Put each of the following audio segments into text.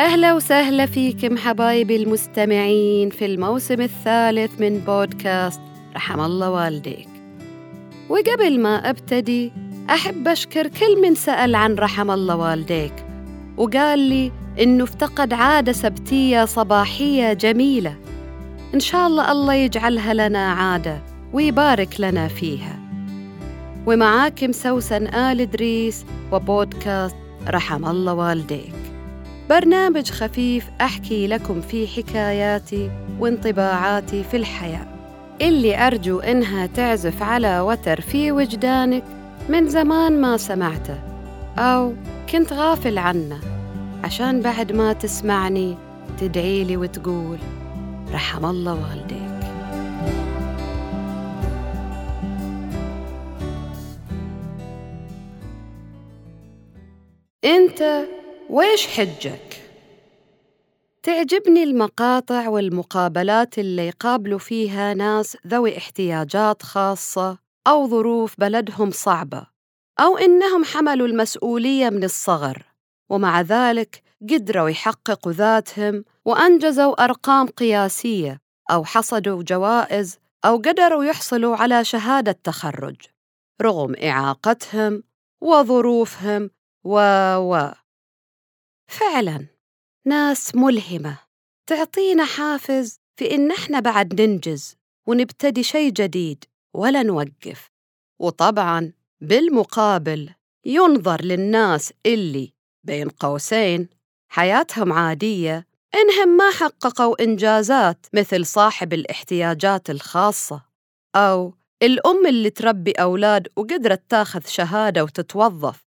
أهلا وسهلا فيكم حبايبي المستمعين في الموسم الثالث من بودكاست رحم الله والديك. وقبل ما أبتدي أحب أشكر كل من سأل عن رحم الله والديك وقال لي إنه افتقد عادة سبتية صباحية جميلة. إن شاء الله الله يجعلها لنا عادة ويبارك لنا فيها. ومعاكم سوسن آل إدريس وبودكاست رحم الله والديك. برنامج خفيف أحكي لكم فيه حكاياتي وانطباعاتي في الحياة. اللي أرجو إنها تعزف على وتر في وجدانك من زمان ما سمعته أو كنت غافل عنه. عشان بعد ما تسمعني تدعي لي وتقول رحم الله والديك. أنت ويش حجك؟ تعجبني المقاطع والمقابلات اللي يقابلوا فيها ناس ذوي احتياجات خاصة أو ظروف بلدهم صعبة أو إنهم حملوا المسؤولية من الصغر ومع ذلك قدروا يحققوا ذاتهم وأنجزوا أرقام قياسية أو حصدوا جوائز أو قدروا يحصلوا على شهادة تخرج رغم إعاقتهم وظروفهم و و. فعلا ناس ملهمة تعطينا حافز في إن إحنا بعد ننجز ونبتدي شيء جديد ولا نوقف. وطبعا بالمقابل ينظر للناس اللي بين قوسين حياتهم عادية إنهم ما حققوا إنجازات مثل صاحب الاحتياجات الخاصة أو الأم اللي تربي أولاد وقدرت تاخذ شهادة وتتوظف.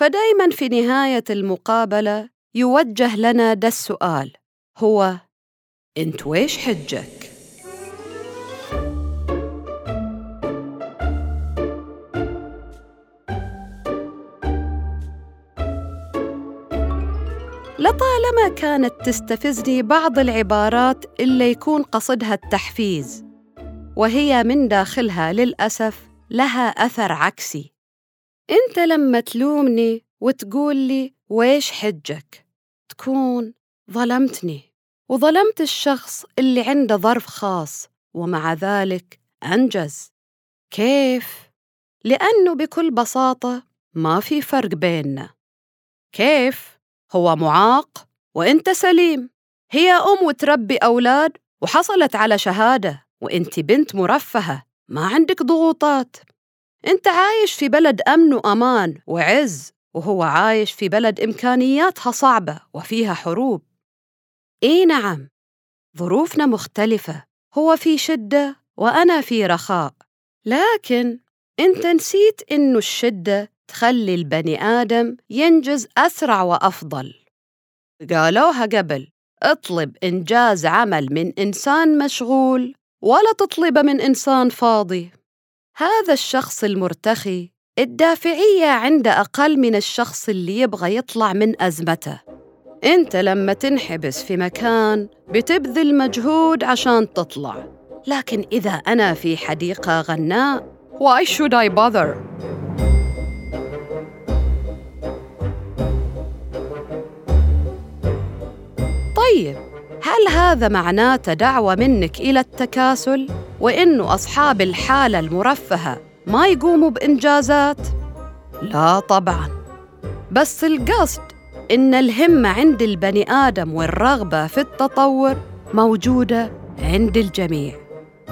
فدايما في نهاية المقابلة يوجه لنا ده السؤال. هو انت ويش حجك؟ لطالما كانت تستفزني بعض العبارات اللي يكون قصدها التحفيز وهي من داخلها للأسف لها أثر عكسي. أنت لما تلومني وتقول لي ويش حجك؟ تكون ظلمتني وظلمت الشخص اللي عنده ظرف خاص ومع ذلك أنجز. كيف؟ لأنه بكل بساطة ما في فرق بيننا. كيف؟ هو معاق وأنت سليم. هي أم وتربي أولاد وحصلت على شهادة وأنت بنت مرفهة ما عندك ضغوطات. أنت عايش في بلد أمن وأمان وعز. وهو عايش في بلد إمكانياتها صعبة وفيها حروب. إي نعم ظروفنا مختلفة هو في شدة وأنا في رخاء. لكن أنت نسيت إنه الشدة تخلي البني آدم ينجز أسرع وأفضل. قالوها قبل اطلب إنجاز عمل من إنسان مشغول ولا تطلبه من إنسان فاضي. هذا الشخص المرتخي الدافعية عنده أقل من الشخص اللي يبغى يطلع من أزمته. أنت لما تنحبس في مكان بتبذل مجهود عشان تطلع. لكن إذا أنا في حديقة غناء Why should I bother؟ طيب هل هذا معناته دعوة منك إلى التكاسل؟ وإنه أصحاب الحالة المرفهة ما يقوموا بإنجازات؟ لا طبعاً. بس القصد إن الهمة عند البني آدم والرغبة في التطور موجودة عند الجميع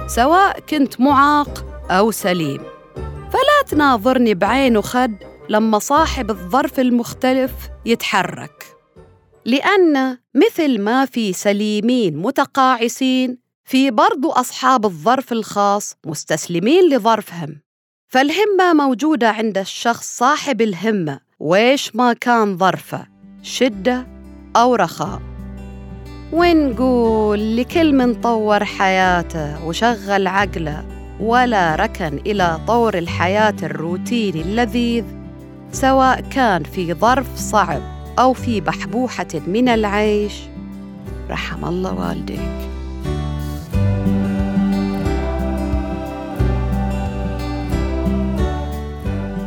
سواء كنت معاق أو سليم. فلا تناظرني بعين وخد لما صاحب الظرف المختلف يتحرك. لأن مثل ما في سليمين متقاعسين في برضو أصحاب الظرف الخاص مستسلمين لظرفهم. فالهمة موجودة عند الشخص صاحب الهمة ويش ما كان ظرفه شدة أو رخاء. ونقول لكل من طور حياته وشغل عقله ولا ركن إلى طور الحياة الروتيني اللذيذ سواء كان في ظرف صعب أو في بحبوحة من العيش. رحم الله والديك.